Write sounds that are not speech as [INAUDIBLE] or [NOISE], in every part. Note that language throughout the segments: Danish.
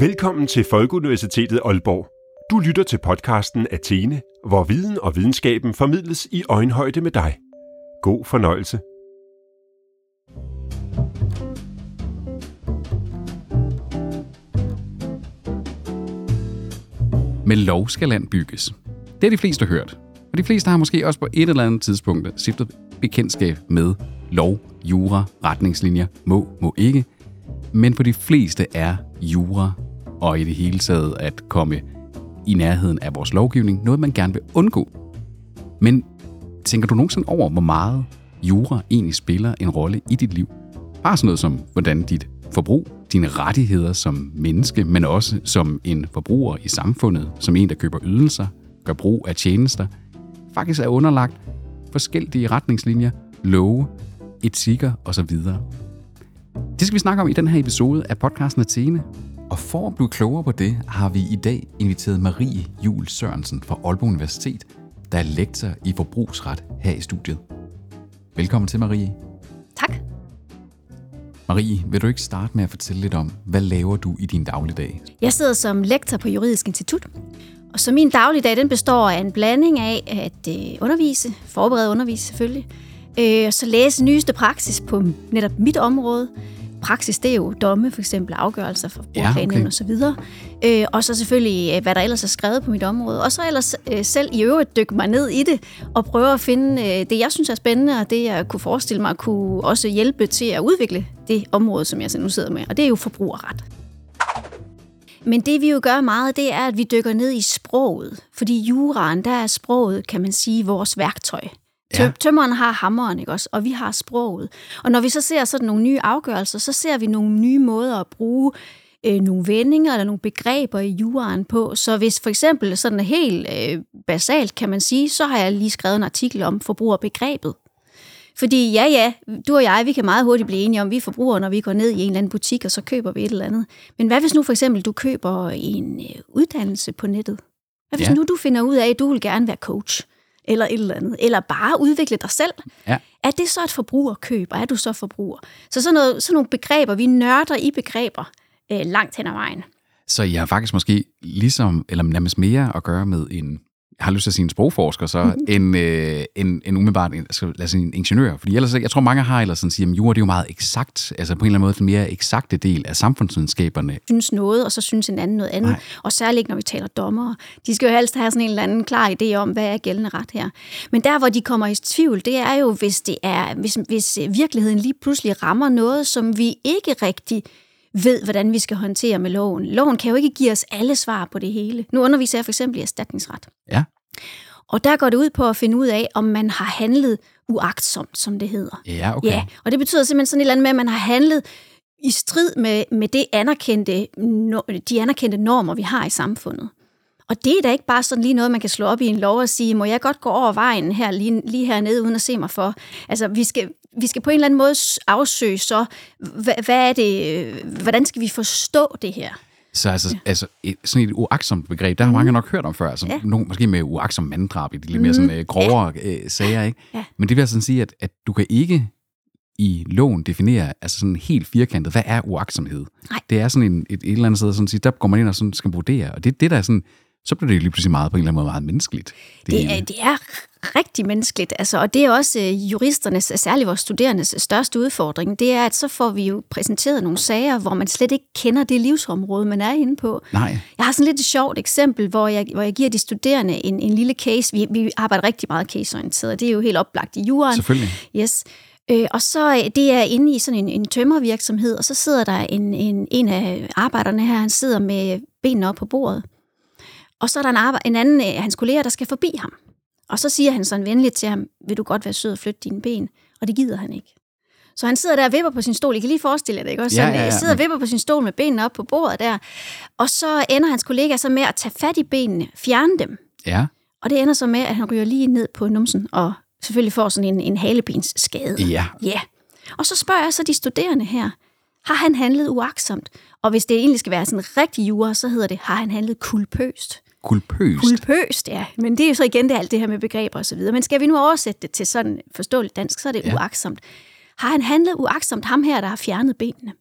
Velkommen til Folkeuniversitetet Aalborg. Du lytter til podcasten Athene, hvor viden og videnskaben formidles i øjenhøjde med dig. God fornøjelse. Med lov skal land bygges. Det er de fleste hørt. Og de fleste har måske også på et eller andet tidspunkt stiftet bekendtskab med lov, jura, retningslinjer, må, må ikke. Men på de fleste er jura og i det hele taget at komme i nærheden af vores lovgivning noget, man gerne vil undgå. Men tænker du nogensinde over, hvor meget jura egentlig spiller en rolle i dit liv? Bare sådan noget som, hvordan dit forbrug, dine rettigheder som menneske, men også som en forbruger i samfundet, som en, der køber ydelser, gør brug af tjenester, faktisk er underlagt forskellige retningslinjer, love, etikker osv. Det skal vi snakke om i den her episode af podcasten Athene. Og for at blive klogere på det, har vi i dag inviteret Marie Jul Sørensen fra Aalborg Universitet, der er lektor i forbrugsret her i studiet. Velkommen til, Marie. Tak. Marie, vil du ikke starte med at fortælle lidt om, hvad laver du i din dagligdag? Jeg sidder som lektor på Juridisk Institut, og så min dagligdag den består af en blanding af at øh, undervise, forberede undervise selvfølgelig, øh, og så læse nyeste praksis på netop mit område. Praksis, det er jo domme, for eksempel afgørelser for Ja, okay. og så videre. Øh, og så selvfølgelig, øh, hvad der ellers er skrevet på mit område. Og så ellers øh, selv i øvrigt dykke mig ned i det, og prøve at finde øh, det, jeg synes er spændende, og det, jeg kunne forestille mig, kunne også hjælpe til at udvikle det område, som jeg nu sidder med. Og det er jo forbrugerret. Men det vi jo gør meget, det er, at vi dykker ned i sproget. Fordi juraen, der er sproget, kan man sige, vores værktøj. Ja. Tømmeren har hammeren, ikke også? Og vi har sproget. Og når vi så ser sådan nogle nye afgørelser, så ser vi nogle nye måder at bruge øh, nogle vendinger eller nogle begreber i juraen på. Så hvis for eksempel sådan helt øh, basalt kan man sige, så har jeg lige skrevet en artikel om forbrugerbegrebet. Fordi ja, ja, du og jeg, vi kan meget hurtigt blive enige om, vi er forbrugere, når vi går ned i en eller anden butik, og så køber vi et eller andet. Men hvad hvis nu for eksempel, du køber en øh, uddannelse på nettet? Hvad hvis Ja. ja. nu du finder ud af, at du vil gerne være coach? Eller et eller andet. Eller bare udvikle dig selv? Ja. Er det så et forbrugerkøb, og er du så forbruger? Så sådan, noget, sådan nogle begreber, vi nørder i begreber øh, langt hen ad vejen. Så jeg har faktisk måske ligesom, eller nærmest mere at gøre med en, jeg har lyst til at sige en sprogforsker, så en, øh, en, en umiddelbart, en, altså, lad os sige en ingeniør. Fordi ellers, jeg tror mange har ellers sådan siger, at jura det er jo meget eksakt, altså på en eller anden måde den mere eksakte del af samfundsvidenskaberne. synes noget, og så synes en anden noget andet. Nej. Og særligt når vi taler dommere. De skal jo helst have sådan en eller anden klar idé om, hvad er gældende ret her. Men der, hvor de kommer i tvivl, det er jo, hvis, det er, hvis, hvis virkeligheden lige pludselig rammer noget, som vi ikke rigtig ved, hvordan vi skal håndtere med loven. Loven kan jo ikke give os alle svar på det hele. Nu underviser jeg for eksempel i erstatningsret. Ja. Og der går det ud på at finde ud af, om man har handlet uagtsomt, som det hedder. Ja, okay. Ja, og det betyder simpelthen sådan et eller andet med, at man har handlet i strid med, med det anerkendte, de anerkendte normer, vi har i samfundet. Og det er da ikke bare sådan lige noget, man kan slå op i en lov og sige, må jeg godt gå over vejen her, lige, lige hernede, uden at se mig for. Altså, vi skal, vi skal på en eller anden måde afsøge så, hvad, hvad er det, øh, hvordan skal vi forstå det her? Så altså, altså et, sådan et uagtsomt begreb, der har mange nok hørt om før. Altså, ja. Ja. nogen, måske med uagtsom manddrab i de lidt mere sådan, øh, grovere øh, sager. Ikke? Ja. Men det vil altså sådan sige, at, at du kan ikke i loven definere altså sådan helt firkantet, hvad er uagtsomhed? Nej. Det er sådan en, et, et eller andet sted, sådan, sige, der går man ind og sådan skal vurdere. Og det, det der er sådan, så bliver det lige pludselig meget på en eller anden måde meget menneskeligt. Det er, hele. det er rigtig menneskeligt, altså, og det er også øh, juristernes, særligt vores studerendes største udfordring, det er, at så får vi jo præsenteret nogle sager, hvor man slet ikke kender det livsområde, man er inde på. Nej. Jeg har sådan lidt et sjovt eksempel, hvor jeg, hvor jeg giver de studerende en, en lille case. Vi, vi arbejder rigtig meget caseorienteret, det er jo helt oplagt i juraen. Selvfølgelig. Yes. Øh, og så øh, det er inde i sådan en, en tømmervirksomhed, og så sidder der en, en, en af arbejderne her, han sidder med benene op på bordet. Og så er der en, arbejde, en anden af hans kolleger, der skal forbi ham. Og så siger han sådan venligt til ham, vil du godt være sød og flytte dine ben? Og det gider han ikke. Så han sidder der og vipper på sin stol. I kan lige forestille jer det, ikke? Også Ja, sådan, ja, ja. øh, sidder og vipper på sin stol med benene op på bordet der. Og så ender hans kollega så med at tage fat i benene, fjerne dem. Ja. Og det ender så med, at han ryger lige ned på numsen og selvfølgelig får sådan en, en halebensskade. Ja. Ja. Og så spørger jeg så de studerende her, har han handlet uaksomt? Og hvis det egentlig skal være sådan rigtig jura, så hedder det, har han handlet kulpøst? Kulpøst. Kulpøst, ja. Men det er jo så igen det, alt det her med begreber og så videre. Men skal vi nu oversætte det til sådan forståeligt dansk, så er det Ja. uaksomt. Har han handlet uaksomt ham her, der har fjernet benene?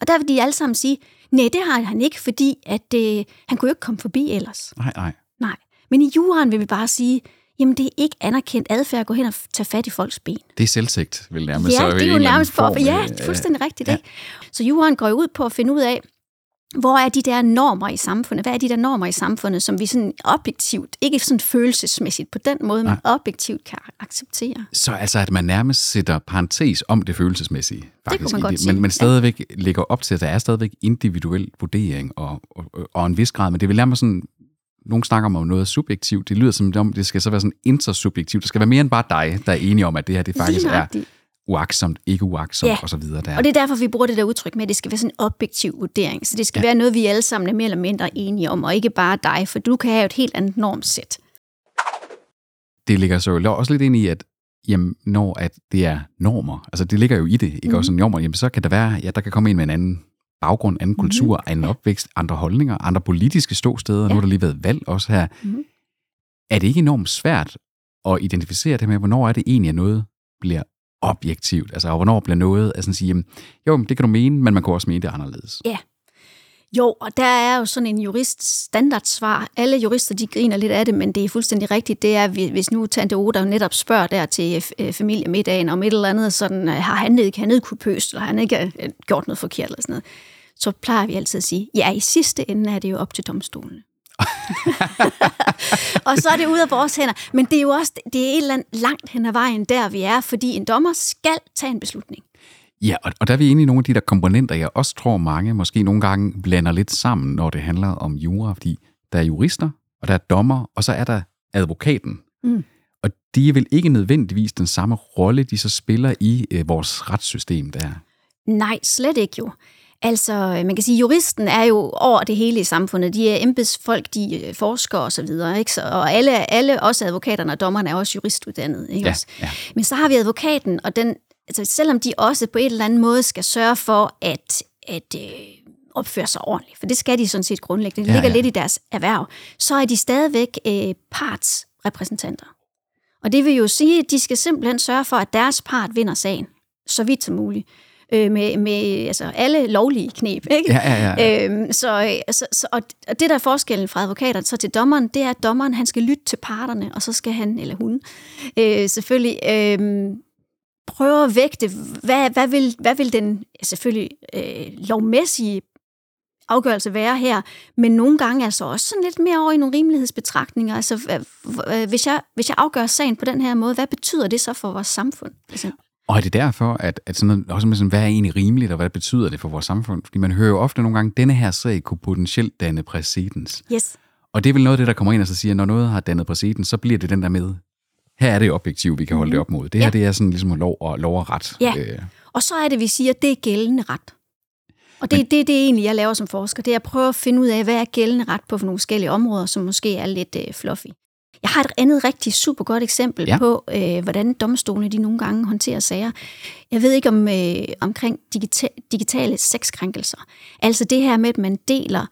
Og der vil de alle sammen sige, nej, det har han ikke, fordi at, øh, han kunne jo ikke komme forbi ellers. Nej, nej. Nej. Men i juraen vil vi bare sige, jamen det er ikke anerkendt adfærd at gå hen og tage fat i folks ben. Det er selvsigt, vil nærmest. Ja, så det er jo nærmest for, ja, øh, det er fuldstændig rigtigt. ja. Ikke? Så juraen går jo ud på at finde ud af, hvor er de der normer i samfundet? Hvad er de der normer i samfundet, som vi sådan objektivt, ikke sådan følelsesmæssigt på den måde, men objektivt kan acceptere? Så altså, at man nærmest sætter parentes om det følelsesmæssige, faktisk. man i godt det, sige, men, men ja. stadigvæk ligger op til, at der er stadigvæk individuel vurdering og, og, og en vis grad, men det vil nærmest sådan, nogen snakker om noget subjektivt, det lyder som om, det skal så være sådan intersubjektivt, det skal være mere end bare dig, der er enige om, at det her det faktisk er. Uaksomt, ikke uaksomt Ja. og så videre. Der. Og det er derfor, vi bruger det der udtryk med, at det skal være sådan en objektiv vurdering. Så det skal ja. være noget, vi alle sammen er mere eller mindre enige om, og ikke bare dig, for du kan have et helt andet normsæt. det ligger så jo også lidt ind i, at jamen, når at det er normer, altså det ligger jo i det, ikke Mhm. også normer, jamen så kan der være, ja, der kan komme en med en anden baggrund, anden kultur, anden opvækst, andre holdninger, andre politiske ståsteder, ja. nu har der lige været valg også her. Mhm. Er det ikke enormt svært at identificere det med, hvornår er det egentlig, at noget bliver objektivt, altså og hvornår bliver noget, at sådan sige, jamen, jo, det kan du mene, men man kunne også mene det anderledes. Ja. Jo, og der er jo sådan en jurist standardsvar. Alle jurister, de griner lidt af det, men det er fuldstændig rigtigt. Det er, hvis nu Tante Oda netop spørger der til øh, øh, familiemiddagen om et eller andet, sådan, øh, har han ikke, han ikke pøst, eller han ikke gjort noget forkert, eller sådan noget, så plejer vi altid at sige, ja, i sidste ende er det jo op til domstolene. [LAUGHS] og så er det ud af vores hænder. Men det er jo også det er et eller andet langt hen ad vejen, der vi er, fordi en dommer skal tage en beslutning. Ja, og, og der er vi inde i nogle af de der komponenter, jeg også tror mange måske nogle gange blander lidt sammen, når det handler om jura, fordi der er jurister, og der er dommer, og så er der advokaten. Mm. Og de er vel ikke nødvendigvis den samme rolle, de så spiller i øh, vores retssystem der. Nej, slet ikke jo. Altså, man kan sige, juristen er jo over det hele i samfundet. De er embedsfolk, de er forskere og så videre, ikke? Så, og alle, alle, også advokaterne og dommerne, er også juristuddannede, ikke Ja, også? ja. Men så har vi advokaten, og den, altså, selvom de også på en eller anden måde skal sørge for at, at øh, opføre sig ordentligt, for det skal de sådan set grundlæggende, det Ja, ligger ja. lidt i deres erhverv, så er de stadigvæk øh, partsrepræsentanter. Og det vil jo sige, at de skal simpelthen sørge for, at deres part vinder sagen, så vidt som muligt. Øh, med, med altså, alle lovlige knep. Ikke? Ja, ja, ja. Øhm, så, så, så, og det der er forskellen fra advokater så til dommeren, det er, at dommeren han skal lytte til parterne, og så skal han, eller hun, øh, selvfølgelig øh, prøve at vægte, hvad, hvad, vil, hvad vil den selvfølgelig øh, lovmæssige afgørelse være her, men nogle gange altså også sådan lidt mere over i nogle rimelighedsbetragtninger. Altså, hvis jeg, hvis jeg afgør sagen på den her måde, hvad betyder det så for vores samfund? Og er det derfor, at, at sådan noget, også med sådan, hvad er egentlig rimeligt, og hvad betyder det for vores samfund? Fordi man hører jo ofte nogle gange, at denne her sag kunne potentielt danne præcedens. yes. Og det er vel noget af det, der kommer ind og så siger, at når noget har dannet præcedens, så bliver det den der med, her er det objektivt, vi kan holde det op mod. Det her, Mhm. Ja. det er sådan ligesom lov og, lov og ret. Ja. Øh, Og så er det, vi siger, at det er gældende ret. Og det er det, det er egentlig, jeg laver som forsker. Det er at prøve at finde ud af, hvad er gældende ret på nogle forskellige områder, som måske er lidt øh, fluffy. Jeg har et andet rigtig super godt eksempel Ja. på, øh, hvordan domstolene de nogle gange håndterer sager. Jeg ved ikke om øh, omkring digita- digitale sexkrænkelser. Altså det her med, at man deler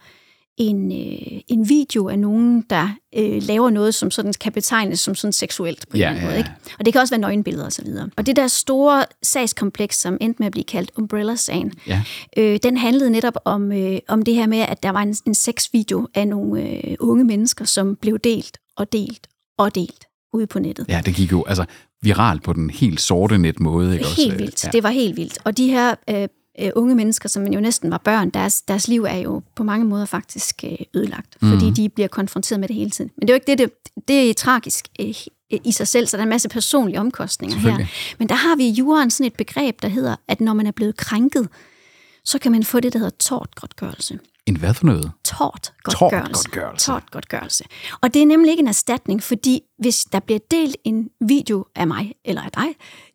en, øh, en video af nogen, der øh, laver noget, som sådan kan betegnes som sådan seksuelt på en Ja, eller anden måde. Ikke? Og det kan også være nøgenbilleder og så videre. Og det der store sagskompleks, som endte med at blive kaldt Umbrella-sagen, ja. øh, den handlede netop om, øh, om det her med, at der var en, en sexvideo af nogle øh, unge mennesker, som blev delt og delt og delt ude på nettet. ja, det gik jo altså viralt på den helt sorte net måde. Ikke? Helt også? vildt. Ja. Det var helt vildt. Og de her øh, øh, unge mennesker, som jo næsten var børn, deres, deres liv er jo på mange måder faktisk øh, ødelagt, Mhm. fordi de bliver konfronteret med det hele tiden. Men det er jo ikke det, det, det er tragisk øh, i sig selv, så der er en masse personlige omkostninger her. Men der har vi i juraen sådan et begreb, der hedder, at når man er blevet krænket, så kan man få det, der hedder tortgodtgørelse. En hvad for noget? Tortgodtgørelse. Tortgodtgørelse. Tortgodtgørelse. Og det er nemlig ikke en erstatning, fordi hvis der bliver delt en video af mig eller af dig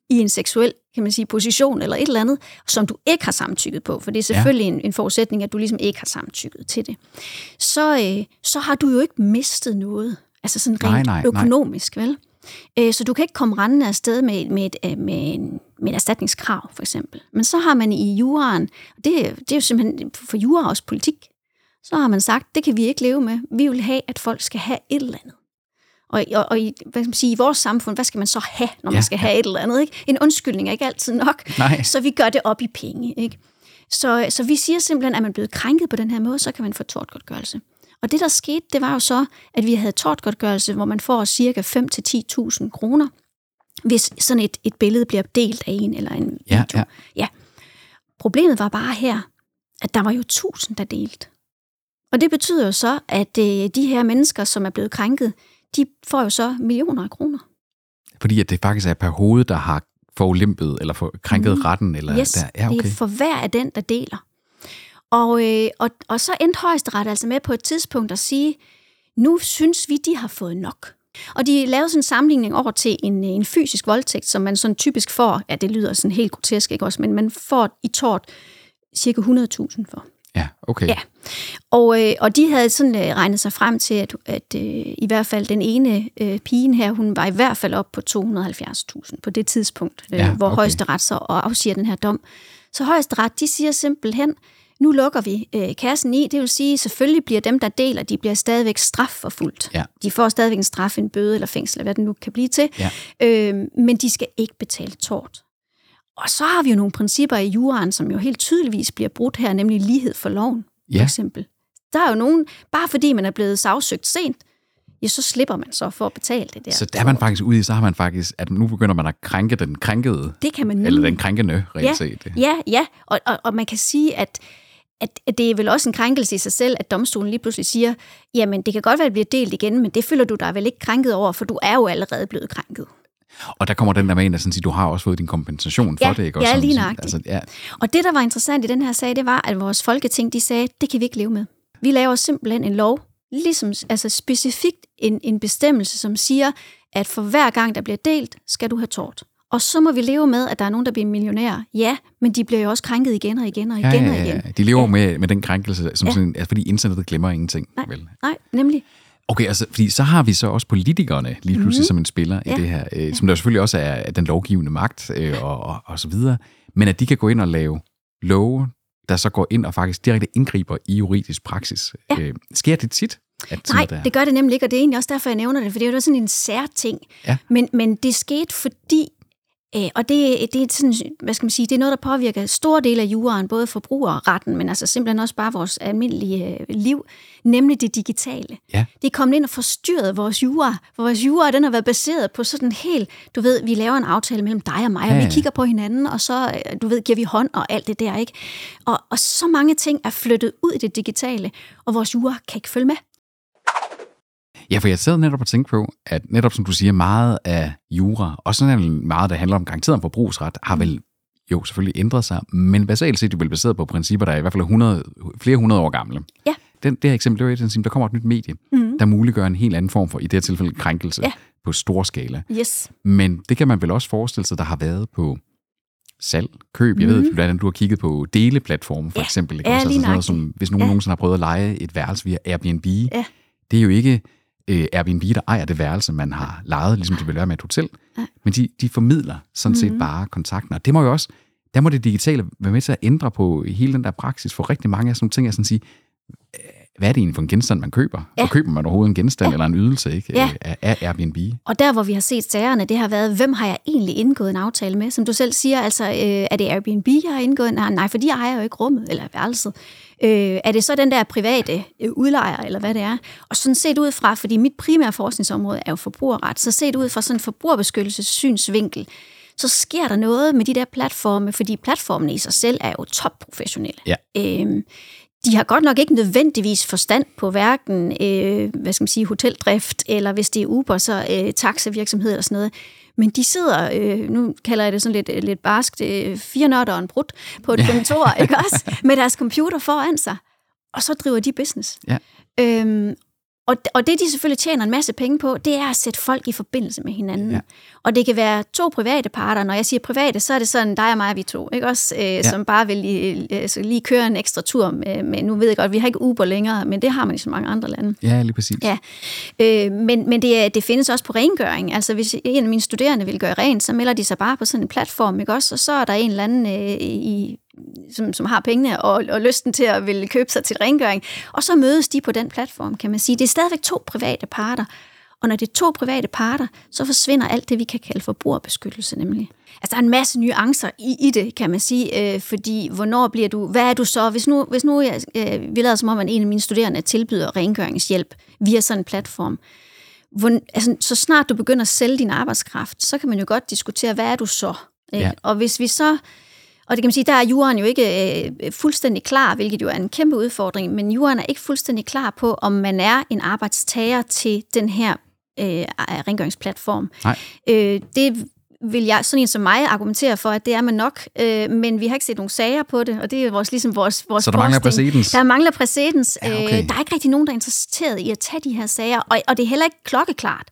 i en seksuel kan man sige, position eller et eller andet, som du ikke har samtykket på, for det er selvfølgelig ja. en, en forudsætning, at du ligesom ikke har samtykket til det, så, øh, så har du jo ikke mistet noget, altså sådan Nej, rent nej, nej. økonomisk, vel? Øh, Så du kan ikke komme rendende afsted med, med, et, øh, med, en, med et erstatningskrav, for eksempel. Men så har man i juraen, og det, det er jo simpelthen for jura også politik, så har man sagt, det kan vi ikke leve med. Vi vil have, at folk skal have et eller andet. Og, og, og i, hvad skal man sige, i vores samfund, hvad skal man så have, når man Ja, skal have et eller andet? Ikke? En undskyldning er ikke altid nok, Nej. så vi gør det op i penge. Ikke? Så, så vi siger simpelthen, at man er blevet krænket på den her måde, så kan man få tortgodtgørelse. Og det, der skete, det var jo så, at vi havde tortgodtgørelse, hvor man får cirka 5-10.000 kroner, hvis sådan et, et billede bliver delt af en eller en Ja, video. ja. ja. Problemet var bare her, at der var jo tusind, der delt. Og det betyder jo så, at øh, de her mennesker, som er blevet krænket, de får jo så millioner af kroner. Fordi at det faktisk er per hoved, der har forulimpet eller for krænket Mhm. retten. Eller Yes, der. Ja, det okay. er for hver af den, der deler. Og, øh, og, og så endte højesteret altså med på et tidspunkt at sige, nu synes vi, de har fået nok. Og de lavede sådan en sammenligning over til en, en fysisk voldtægt, som man sådan typisk får, ja, det lyder sådan helt grotesk, ikke også, men man får i tort cirka 100.000 for. Ja, okay. Ja. Og, øh, og de havde sådan øh, regnet sig frem til, at, at øh, i hvert fald den ene øh, pigen her, hun var i hvert fald op på 270.000 på det tidspunkt, øh, Ja, hvor okay. højesteret så og afsiger den her dom. Så højesteret, de siger simpelthen, nu lukker vi øh, kassen i, det vil sige, selvfølgelig bliver dem, der deler, de bliver stadigvæk strafforfulgt. Ja. De får stadigvæk en straf, en bøde eller fængsel, eller hvad det nu kan blive til, Ja. øh, men de skal ikke betale tort. Og så har vi jo nogle principper i juraen, som jo helt tydeligvis bliver brudt her, nemlig lighed for loven, for Ja. eksempel. Der er jo nogen, bare fordi man er blevet sagsøgt sent, ja, så slipper man så for at betale det der. Så der er man faktisk ude i, så har man faktisk, at nu begynder man at krænke den krænkede, Det kan man eller den krænkende, reelt Ja, set. Ja, ja, og, og, og man kan sige, at, at, at det er vel også en krænkelse i sig selv, at domstolen lige pludselig siger, jamen det kan godt være, at det bliver delt igen, men det føler du dig vel ikke krænket over, for du er jo allerede blevet krænket. Og der kommer den der med ind, at sådan sige, du har også fået din kompensation for Ja, det, ikke? ja, sådan lige nøjagtigt. Altså, ja, Og det, der var interessant i den her sag, det var, at vores folketing, de sagde, det kan vi ikke leve med. Vi laver simpelthen en lov, ligesom altså specifikt en, en bestemmelse, som siger, at for hver gang, der bliver delt, skal du have tort. Og så må vi leve med, at der er nogen, der bliver millionærer. Ja, men de bliver jo også krænket igen og igen og igen ja, ja, og ja, igen. ja. De lever ja. med, med den krænkelse, som Ja. ja. sådan, altså, fordi internettet glemmer ingenting. Nej. Vel? Nej, nemlig. Okay, altså, fordi så har vi så også politikerne lige pludselig mm. som en spiller. Ja. i det her, øh, som der selvfølgelig også er den lovgivende magt øh, og, og, og så videre, men at de kan gå ind og lave love, der så går ind og faktisk direkte indgriber i juridisk praksis. Ja. Øh, sker det tit? At Nej, det gør det nemlig ikke, og det er egentlig også derfor, jeg nævner det, for det er jo sådan en sær ting. Ja. Men, men det skete, fordi, øh, og det, det er sådan, hvad skal man sige, det er noget, der påvirker store dele af juraen, både forbrugerretten, men altså simpelthen også bare vores almindelige øh, liv, nemlig det digitale. Ja. Det er kommet ind og forstyrret vores jura, for vores jura, den har været baseret på sådan helt, du ved, vi laver en aftale mellem dig og mig, og Ja, vi ja. kigger på hinanden, og så, øh, du ved, giver vi hånd og alt det der, ikke? Og, og så mange ting er flyttet ud i det digitale, og vores jura kan ikke følge med. Ja, for jeg sad netop og tænkte på, at netop som du siger, meget af jura, og sådan meget, der handler om garanteret om forbrugsret, har vel jo selvfølgelig ændret sig, men basalt set er det vel baseret på principper, der er i hvert fald 100, flere hundrede år gamle. Ja. Den, det her eksempel, det var der kommer et nyt medie, Mhm. der muliggør en helt anden form for, i det her tilfælde, krænkelse Ja. på stor skala. Yes. Men det kan man vel også forestille sig, der har været på salg, køb. Jeg mm. ved, hvordan du har kigget på deleplatforme, for Ja. eksempel. Ikke? Ja, altså sådan noget, som, hvis nogen Ja. nogensinde har prøvet at lege et værelse via Airbnb, Ja. det er jo ikke øh, Airbnb, der ejer det værelse, man har lejet, ligesom det vil være med et hotel. Ja. Men de, de formidler sådan set Mhm. bare kontakten. Og det må jo også, der må det digitale være med til at ændre på hele den der praksis for rigtig mange af sådan nogle ting, at sådan sige, øh, hvad er det egentlig for en genstand, man køber? Ja. Og køber man overhovedet en genstand ja. eller en ydelse ikke? Ja. Øh, af, af Airbnb? Og der, hvor vi har set sagerne, det har været, hvem har jeg egentlig indgået en aftale med? Som du selv siger, altså, øh, er det Airbnb, jeg har indgået? Nej, nej, for de ejer jo ikke rummet eller værelset. Øh, er det så den der private øh, udlejer, eller hvad det er? Og sådan set ud fra, fordi mit primære forskningsområde er jo forbrugerret, så set ud fra sådan en forbrugerbeskyttelsessynsvinkel, så sker der noget med de der platforme, fordi platformene i sig selv er jo topprofessionelle. Ja. Øhm, de har godt nok ikke nødvendigvis forstand på hverken, øh, hvad skal man sige, hoteldrift, eller hvis det er Uber, så øh, taxavirksomhed eller sådan noget. Men de sidder, øh, nu kalder jeg det sådan lidt, lidt barskt, øh, fire nørder og en brud på et kontor, ikke også? Med deres computer foran sig. Og så driver de business. Ja. Øhm, og, og det, de selvfølgelig tjener en masse penge på, det er at sætte folk i forbindelse med hinanden. Ja. Og det kan være to private parter. Når jeg siger private, så er det sådan dig og mig, vi to, ikke også? Øh, ja. Som bare vil lige, øh, så lige køre en ekstra tur med, med, nu ved jeg godt, vi har ikke Uber længere, men det har man i så mange andre lande. Ja, lige præcis. Ja, øh, men, men det, det findes også på rengøring. Altså hvis en af mine studerende vil gøre rent, så melder de sig bare på sådan en platform, ikke også? Og så er der en eller anden, øh, i, som, som har pengene og, og lysten til at ville købe sig til rengøring. Og så mødes de på den platform, kan man sige. Det er stadigvæk to private parter. Og når det er to private parter, så forsvinder alt det, vi kan kalde forbrugerbeskyttelse nemlig. Altså, der er en masse nuancer i, i det, kan man sige, øh, fordi hvornår bliver du, hvad er du så, hvis nu, hvis nu jeg, øh, vi lader som om, at en af mine studerende tilbyder rengøringshjælp via sådan en platform, hvor, altså, så snart du begynder at sælge din arbejdskraft, så kan man jo godt diskutere, hvad er du så? Ikke? Ja. Og hvis vi så og det kan man sige, der er jorden jo ikke øh, fuldstændig klar, hvilket jo er en kæmpe udfordring, men jorden er ikke fuldstændig klar på, om man er en arbejdstager til den her øh, rengøringsplatform. Nej. Øh, det vil jeg, sådan en som mig, argumentere for, at det er man nok, øh, men vi har ikke set nogen sager på det, og det er vores, ligesom vores, vores Så der mangler præcedens? Der mangler præcedens. Ja, okay. øh, der er ikke rigtig nogen, der er interesseret i at tage de her sager, og, og det er heller ikke klokkeklart.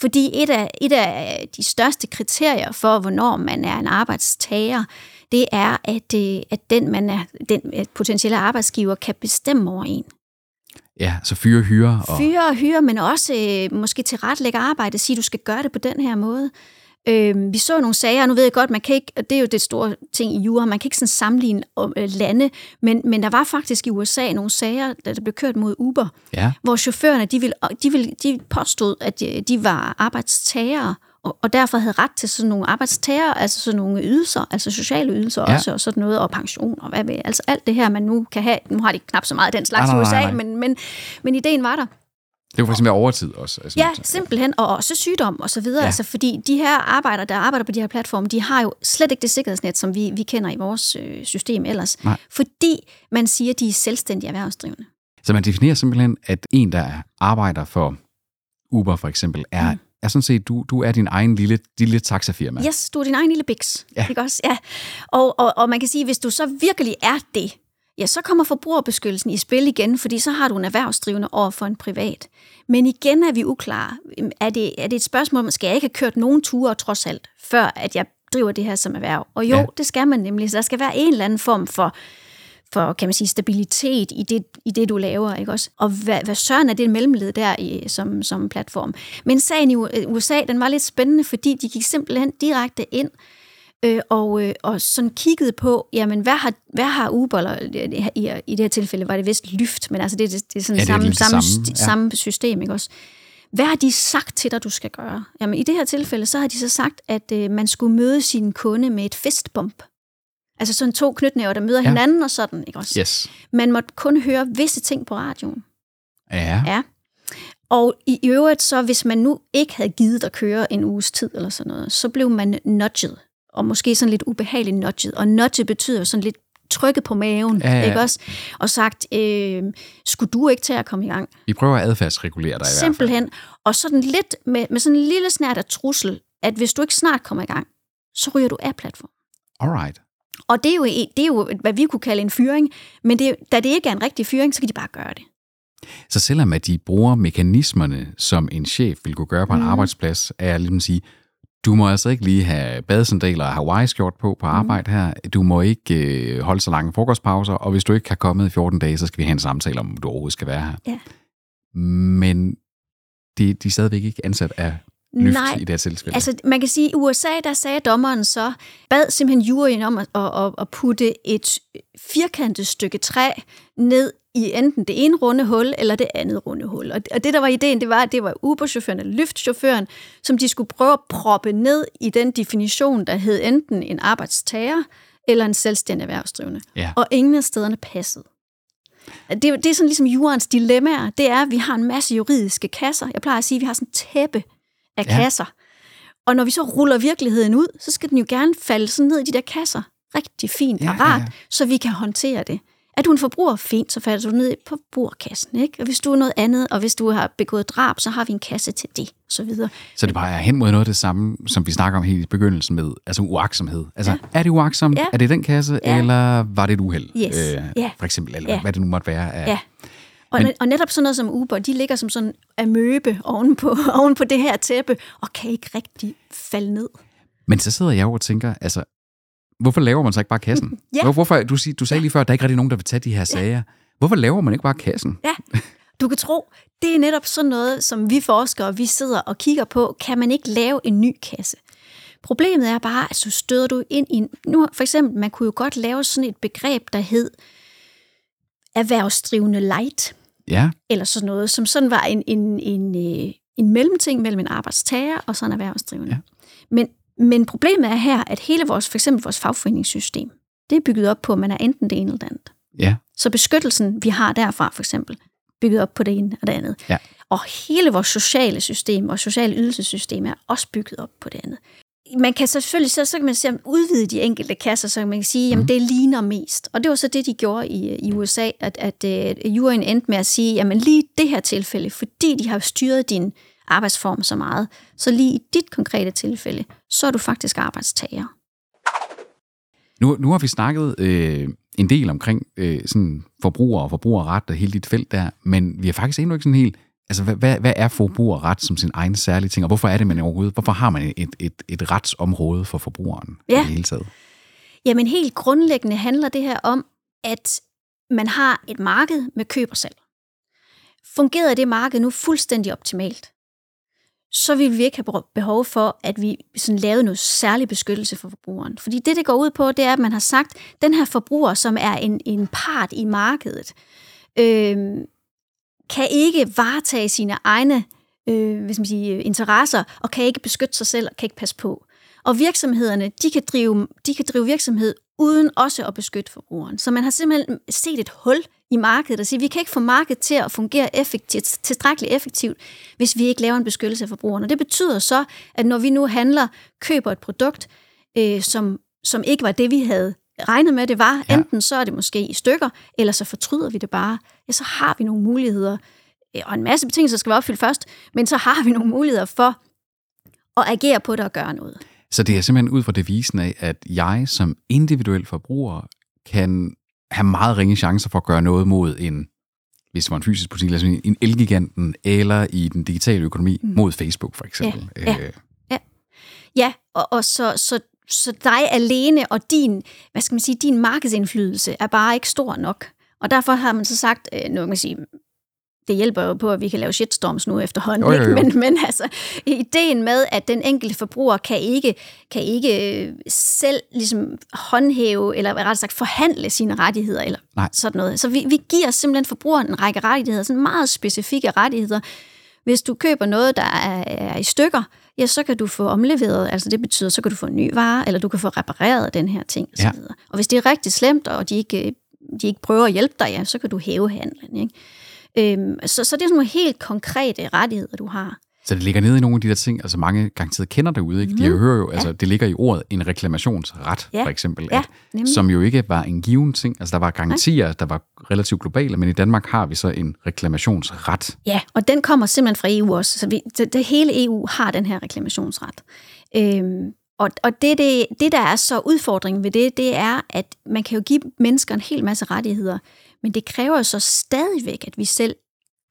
Fordi et af, et af de største kriterier for, hvornår man er en arbejdstager, det er, at, øh, at den, man er, den potentielle arbejdsgiver kan bestemme over en. Ja, så fyre hyre. Og... Fyre og hyre, men også øh, måske tilrettelægge arbejde, sige, du skal gøre det på den her måde. Øh, vi så nogle sager, og nu ved jeg godt, man kan ikke, og det er jo det store ting i jura, man kan ikke sådan sammenligne øh, lande, men, men der var faktisk i USA nogle sager, der, der blev kørt mod Uber, Ja. hvor chaufførerne, de, ville, de, ville, de påstod, at de, de var arbejdstagere, og, og derfor havde ret til sådan nogle arbejdstager, altså sådan nogle ydelser, altså sociale ydelser Ja. også, og sådan noget, og pension, og hvad ved, altså alt det her, man nu kan have, nu har de knap så meget af den slags Nej, i nej, nej, USA, nej. men, men, men ideen var der. Det var for eksempel overtid også. Altså, Ja, simpelthen, og også sygdom og så videre, ja. altså fordi de her arbejdere, der arbejder på de her platforme, de har jo slet ikke det sikkerhedsnet, som vi, vi kender i vores øh, system ellers, Nej. fordi man siger, at de er selvstændige erhvervsdrivende. Så man definerer simpelthen, at en, der arbejder for Uber for eksempel, er, mm. Er sådan set, du, du er din egen lille, lille taxafirma. Yes, du er din egen lille biks, Ja. ikke også? Ja. Og, og, og man kan sige, hvis du så virkelig er det, ja, så kommer forbrugerbeskyttelsen i spil igen, fordi så har du en erhvervsdrivende over for en privat. Men igen er vi uklare. Er det, er det et spørgsmål, om, skal jeg ikke have kørt nogen ture trods alt, før at jeg driver det her som erhverv? Og jo, Ja. det skal man nemlig. Så der skal være en eller anden form for for, kan man sige, stabilitet i det, i det du laver, ikke også? Og hvad, hvad søren er det mellemled der i, som, som platform? Men sagen i USA, den var lidt spændende, fordi de gik simpelthen direkte ind øh, og, øh, og sådan kiggede på, jamen, hvad har, hvad har Uber, eller i, i, i det her tilfælde var det vist Lyft, men altså det, det, det er sådan Ja, det samme, samme, samme, ja. samme system, ikke også? Hvad har de sagt til dig, du skal gøre? Jamen, i det her tilfælde, så har de så sagt, at øh, man skulle møde sin kunde med et fistbump. Altså sådan to knytnæver, der møder Ja. hinanden og sådan, ikke også? Yes. Man måtte kun høre visse ting på radioen. Ja. Ja. Og i øvrigt så, hvis man nu ikke havde givet at køre en uges tid eller sådan noget, så blev man nudget. Og måske sådan lidt ubehageligt nudget. Og nudget betyder sådan lidt trykket på maven, Ja, ja, ikke også? Og sagt, øh, skulle du ikke til at komme i gang? Vi prøver at adfærdsregulere dig i hvert fald. Simpelthen. Og sådan lidt med, med sådan en lille snært af trussel, at hvis du ikke snart kommer i gang, så ryger du af platformen. Alright. Og det er, jo, det er jo, hvad vi kunne kalde en fyring, men det, da det ikke er en rigtig fyring, så kan de bare gøre det. Så selvom at de bruger mekanismerne, som en chef vil kunne gøre på en Mhm. arbejdsplads, er jeg ligesom sige, du må altså ikke lige have badesandaler og Hawaii-skjort på på arbejde her. Du må ikke øh, holde så lange frokostpauser, og hvis du ikke har kommet i 14 dage, så skal vi have en samtale om, om du overhovedet skal være her. Ja. Men de, de er stadigvæk ikke ansat af Lyft Nej, i det her tilfælde. Altså, man kan sige, at i USA, der sagde dommeren så, bad simpelthen juryen om at, at, at, putte et firkantet stykke træ ned i enten det ene runde hul, eller det andet runde hul. Og og det, der var ideen, det var, at det var Uber-chaufføren eller Lyft-chaufføren, som de skulle prøve at proppe ned i den definition, der hed enten en arbejdstager eller en selvstændig erhvervsdrivende. Ja. Og ingen af stederne passede. Det, er- det er sådan ligesom jurens dilemmaer. Det er, at vi har en masse juridiske kasser. Jeg plejer at sige, at vi har sådan tæppe af Ja. ja. kasser. Og når vi så ruller virkeligheden ud, så skal den jo gerne falde sådan ned i de der kasser. Rigtig fint Ja, og ja, rart, ja. så vi kan håndtere det. Er du en forbruger, fint, så falder du ned på bordkassen. Ikke? Og hvis du er noget andet, og hvis du har begået drab, så har vi en kasse til det, og så videre. Så det bare er hen mod noget af det samme, som vi snakker om helt i begyndelsen med, altså uaksomhed. Altså, ja. er det uaksomt? Ja. Er det den kasse, Ja. eller var det et uheld? Yes. Ja. For eksempel, eller Ja. hvad det nu måtte være. Af, Ja. Og, Men- og netop sådan noget som Uber, de ligger som sådan amøbe oven på, [LAUGHS] oven på det her tæppe, og kan ikke rigtig falde ned. Men så sidder jeg jo og tænker, altså, hvorfor laver man så ikke bare kassen? [LAUGHS] Ja. Hvor- Hvorfor, du, sig- du sagde lige før, at der er ikke rigtig nogen, der vil tage de her sager. Hvorfor laver man ikke bare kassen? Ja, du kan tro, det er netop sådan noget, som vi forskere, vi sidder og kigger på, kan man ikke lave en ny kasse? Problemet er bare, at så støder du ind i... Nu for eksempel, man kunne jo godt lave sådan et begreb, der hed erhvervsdrivende light, Ja, eller sådan noget, som sådan var en, en, en, øh, en mellemting mellem en arbejdstager og så en erhvervsdrivende. Ja. Men, men problemet er her, at hele vores, for eksempel vores fagforeningssystem, det er bygget op på, at man er enten det ene eller det andet. Ja. Så beskyttelsen, vi har derfra for eksempel, bygget op på det ene og det andet. Ja. Og hele vores sociale system, vores sociale ydelsessystem er også bygget op på det andet. Man kan selvfølgelig så, så kan man sige, udvide de enkelte kasser, så man kan sige, jamen det ligner mest. Og det var så det, de gjorde i, i USA, at, at uh, juryen endte med at sige, jamen lige det her tilfælde, fordi de har styret din arbejdsform så meget, så lige i dit konkrete tilfælde, så er du faktisk arbejdstager. Nu, nu har vi snakket øh, en del omkring øh, sådan forbruger og forbrugerret og hele dit felt der, men vi har faktisk endnu ikke sådan helt... Altså, hvad, hvad, hvad er forbrugerret som sin egen særlige ting, og hvorfor er det, man overhovedet... Hvorfor har man et, et, et retsområde for forbrugeren Ja. i det hele taget? Jamen helt grundlæggende handler det her om, at man har et marked med køb og salg. Fungerede det marked nu fuldstændig optimalt, så vil vi ikke have behov for, at vi sådan lavede noget særlig beskyttelse for forbrugeren. Fordi det, det går ud på, det er, at man har sagt, at den her forbruger, som er en, en part i markedet, øh, kan ikke varetage sine egne øh, hvis man siger, øh, interesser, og kan ikke beskytte sig selv, og kan ikke passe på. Og virksomhederne, de kan drive, de kan drive virksomhed uden også at beskytte forbrugeren. Så man har simpelthen set et hul i markedet og siger, vi kan ikke få markedet til at fungere effektivt, tilstrækkeligt effektivt, hvis vi ikke laver en beskyttelse af forbrugeren. Og det betyder så, at når vi nu handler, køber et produkt, øh, som, som ikke var det, vi havde regnet med, det var, Ja. enten så er det måske i stykker, eller så fortryder vi det bare, ja, så har vi nogle muligheder, og en masse betingelser skal være opfyldt først, men så har vi nogle muligheder for at agere på det og gøre noget. Så det er simpelthen ud fra devisen af, at jeg som individuel forbruger kan have meget ringe chancer for at gøre noget mod en, hvis det var en fysisk butik, altså en elgiganten, eller i den digitale økonomi mm. mod Facebook for eksempel. Ja, ja. Øh, Ja, og, og så, så, så dig alene og din, hvad skal man sige, din markedsindflydelse er bare ikke stor nok. Og derfor har man så sagt, øh, nu kan man sige, det hjælper jo på, at vi kan lave shitstorms nu efterhånden, Jo, jo, jo. Ikke? Men, men altså, ideen med, at den enkelte forbruger kan ikke, kan ikke øh, selv ligesom håndhæve, eller ret sagt forhandle sine rettigheder, eller Nej. sådan noget. Så vi, vi giver simpelthen forbrugeren en række rettigheder, sådan meget specifikke rettigheder. Hvis du køber noget, der er, er i stykker, ja, så kan du få omleveret, altså det betyder, så kan du få en ny vare, eller du kan få repareret den her ting, og, så Ja. videre. og hvis det er rigtig slemt, og de ikke, de ikke prøver at hjælpe dig, ja, så kan du hæve handlen. Ikke? Øhm, så, så det er sådan nogle helt konkrete rettigheder, du har. Så det ligger nede i nogle af de der ting, altså mange garanteret kender derude, ikke? De Mhm. hører jo, altså det ligger i ordet en reklamationsret, Ja. for eksempel, Ja, at, nemlig. som jo ikke var en given ting. Altså der var garantier, der var relativt globale, men i Danmark har vi så en reklamationsret. Ja, og den kommer simpelthen fra EU også. Så vi, det, det hele EU har den her reklamationsret. Øhm, og og det, det, det, der er så udfordringen ved det, det er, at man kan jo give mennesker en hel masse rettigheder, men det kræver jo så stadigvæk, at vi selv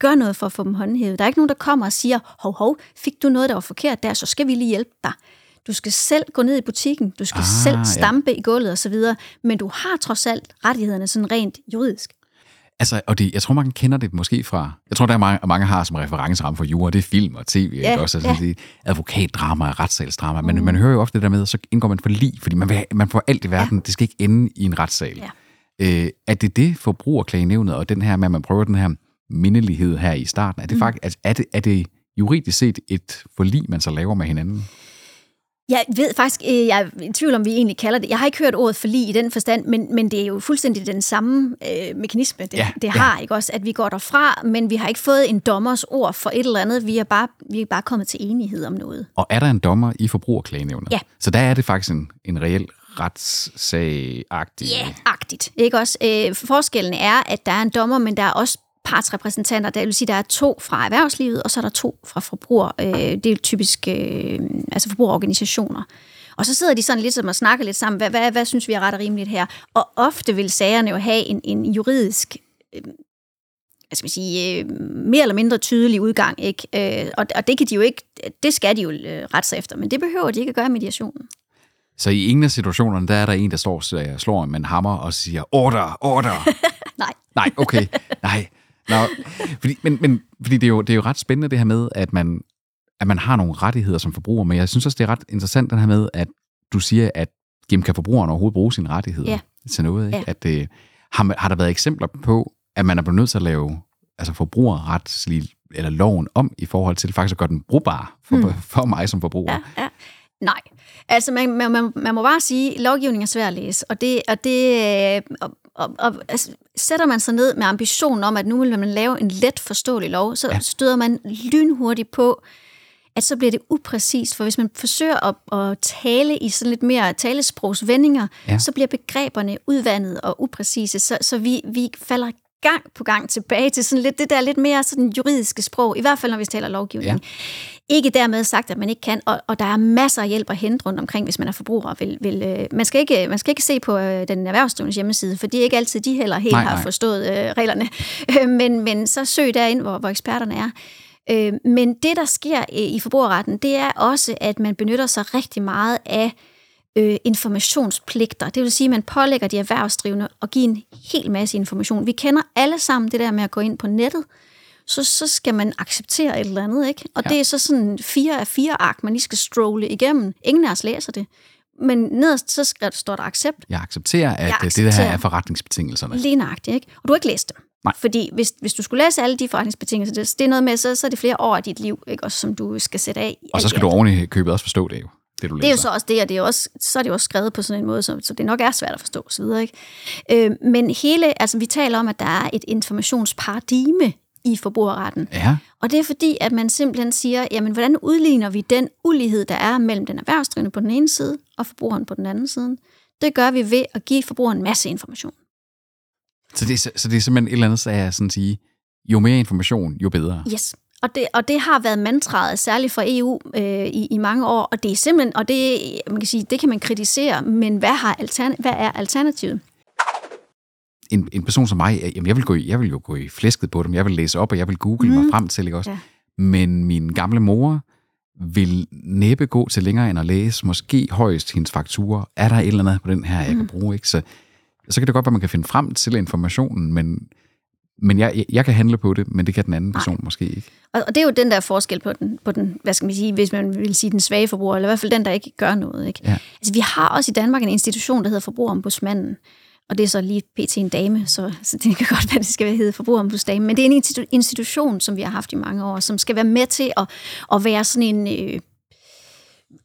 gør noget for at få dem håndhævet. Der er ikke nogen, der kommer og siger, hov, hov, fik du noget, der var forkert der, så skal vi lige hjælpe dig. Du skal selv gå ned i butikken, du skal Ah, selv ja. stampe i gulvet osv., men du har trods alt rettighederne sådan rent juridisk. Altså, og det, jeg tror, man kender det måske fra... Jeg tror, der er mange, mange har som referenceramme for jura, det er film og tv, Ja, ikke? også? Altså, ja. det advokatdrama og retssalsdrama, men man hører jo ofte det der med, så indgår man for lige, fordi man, vil, man får alt i verden, det skal ikke ende i en retssal. Ja. Øh, er det det forbrugerklagenævnet, og den her med, at man prøver den her mindelighed her i starten, er det, Mm. faktisk, altså, er det, er det juridisk set et forlig, man så laver med hinanden? Jeg ved faktisk, øh, jeg er i tvivl om, vi egentlig kalder det. Jeg har ikke hørt ordet forlig i den forstand, men, men det er jo fuldstændig den samme øh, mekanisme, det, Ja, ja, det ja. har, ikke også? At vi går derfra, men vi har ikke fået en dommers ord for et eller andet. Vi er bare, vi er bare kommet til enighed om noget. Og er der en dommer i forbrugerklagenævnet? Ja. Så der er det faktisk en, en reel retssag-agtig... Ja, agtigt. Ikke også? Øh, forskellen er, at der er en dommer, men der er også partsrepræsentanter. Det vil sige, der er to fra erhvervslivet, og så er der to fra forbruger. Øh, det er typisk øh, altså forbrugerorganisationer. Og så sidder de sådan lidt som og snakker lidt sammen. Hvad, hvad, hvad synes vi er ret og rimeligt her? Og ofte vil sagerne jo have en, en juridisk øh, hvad skal man sige, øh, mere eller mindre tydelig udgang. Ikke? Øh, og, og det kan de jo ikke, det skal de jo øh, rette sig efter, men det behøver de ikke at gøre i mediationen. Så i ingen af situationerne, der er der en, der står og slår med en hammer og siger, order, order. [LAUGHS] Nej. Nej, okay. Nej. Nå, fordi, men, men, fordi det, er jo, det er jo ret spændende det her med, at man, at man har nogle rettigheder som forbruger, men jeg synes også, det er ret interessant den her med, at du siger, at jamen, kan forbrugeren overhovedet bruge sine rettigheder Ja. til noget? Ikke? Ja. At, øh, har, har der været eksempler på, at man er blevet nødt til at lave altså forbrugerretslige eller loven om i forhold til faktisk at gøre den brugbar for, hmm. for mig som forbruger? Ja, ja. Nej. Altså, man, man, man, man må bare sige, at lovgivningen er svær at læse, og det, og det og, og, og altså, sætter man sig ned med ambitionen om, at nu vil man lave en let forståelig lov, så ja. støder man lynhurtigt på, at så bliver det upræcist, for hvis man forsøger at, at tale i sådan lidt mere talesprogsvendinger, ja. så bliver begreberne udvandet og upræcise, så, så vi, vi falder gang på gang tilbage til sådan lidt det der lidt mere sådan juridiske sprog, i hvert fald når vi taler lovgivning. Ja. Ikke dermed sagt, at man ikke kan, og, og der er masser af hjælp at hente rundt omkring, hvis man er forbruger. Vil, vil, øh, man, skal ikke, man skal ikke se på øh, den erhvervsdrivende hjemmeside, for det er ikke altid, de heller helt nej, har nej. forstået øh, reglerne. [LAUGHS] men, men så søg derind, hvor, hvor eksperterne er. Øh, men det, der sker øh, i forbrugerretten, det er også, at man benytter sig rigtig meget af øh, informationspligter. Det vil sige, at man pålægger de erhvervsdrivende at give en hel masse information. Vi kender alle sammen det der med at gå ind på nettet, så, så skal man acceptere et eller andet, ikke? Og ja. det er så sådan fire af fire ark, man lige skal strolle igennem. Ingen af os læser det. Men nederst så står der accept. Jeg accepterer, at jeg accepterer. det her er forretningsbetingelserne. Lige nøjagtigt, ikke? Og du har ikke læst dem. Nej. Fordi hvis, hvis du skulle læse alle de forretningsbetingelser, det, det er noget med, så, så er det flere år af dit liv, ikke? Også, som du skal sætte af. Og så skal du i købet også forstå det jo. Det, du det er jo så også det, og det er også, så er det jo også skrevet på sådan en måde, så, så det nok er svært at forstå osv. Ikke? Øh, men hele, altså vi taler om, at der er et informationsparadigme i forbrugerretten. Ja. Og det er fordi, at man simpelthen siger, jamen hvordan udligner vi den ulighed, der er mellem den erhvervsdrivende på den ene side, og forbrugeren på den anden side? Det gør vi ved at give forbrugeren en masse information. Så det, er, så det er simpelthen et eller andet, så jeg sådan sige, jo mere information, jo bedre. Yes. Og det, og det har været mantraet, særligt for EU øh, i, i mange år, og det er simpelthen, og det, man kan sige, det kan man kritisere, men hvad, har altern, hvad er alternativet? En, en person som mig, jamen jeg vil, gå i, jeg vil jo gå i flæsket på dem, jeg vil læse op, og jeg vil google mm. mig frem til, ikke også? Ja. Men min gamle mor vil næppe gå til længere end at læse, måske højst hendes fakturer. Er der et eller andet på den her, jeg mm. kan bruge? Ikke? Så, så kan det godt være, at man kan finde frem til informationen, men men jeg, jeg kan handle på det, men det kan den anden person Nej. måske ikke. Og, og det er jo den der forskel på den, på den, hvad skal man sige, hvis man vil sige den svage forbruger, eller i hvert fald den, der ikke gør noget. Ikke? Ja. Altså, vi har også i Danmark en institution, der hedder Forbrugerombudsmanden, og det er så lige pt. en dame, så, så det kan [LAUGHS] godt være, det skal hedde forbrugerombudsdame, men det er en institu- institution, som vi har haft i mange år, som skal være med til at, at være sådan en, øh,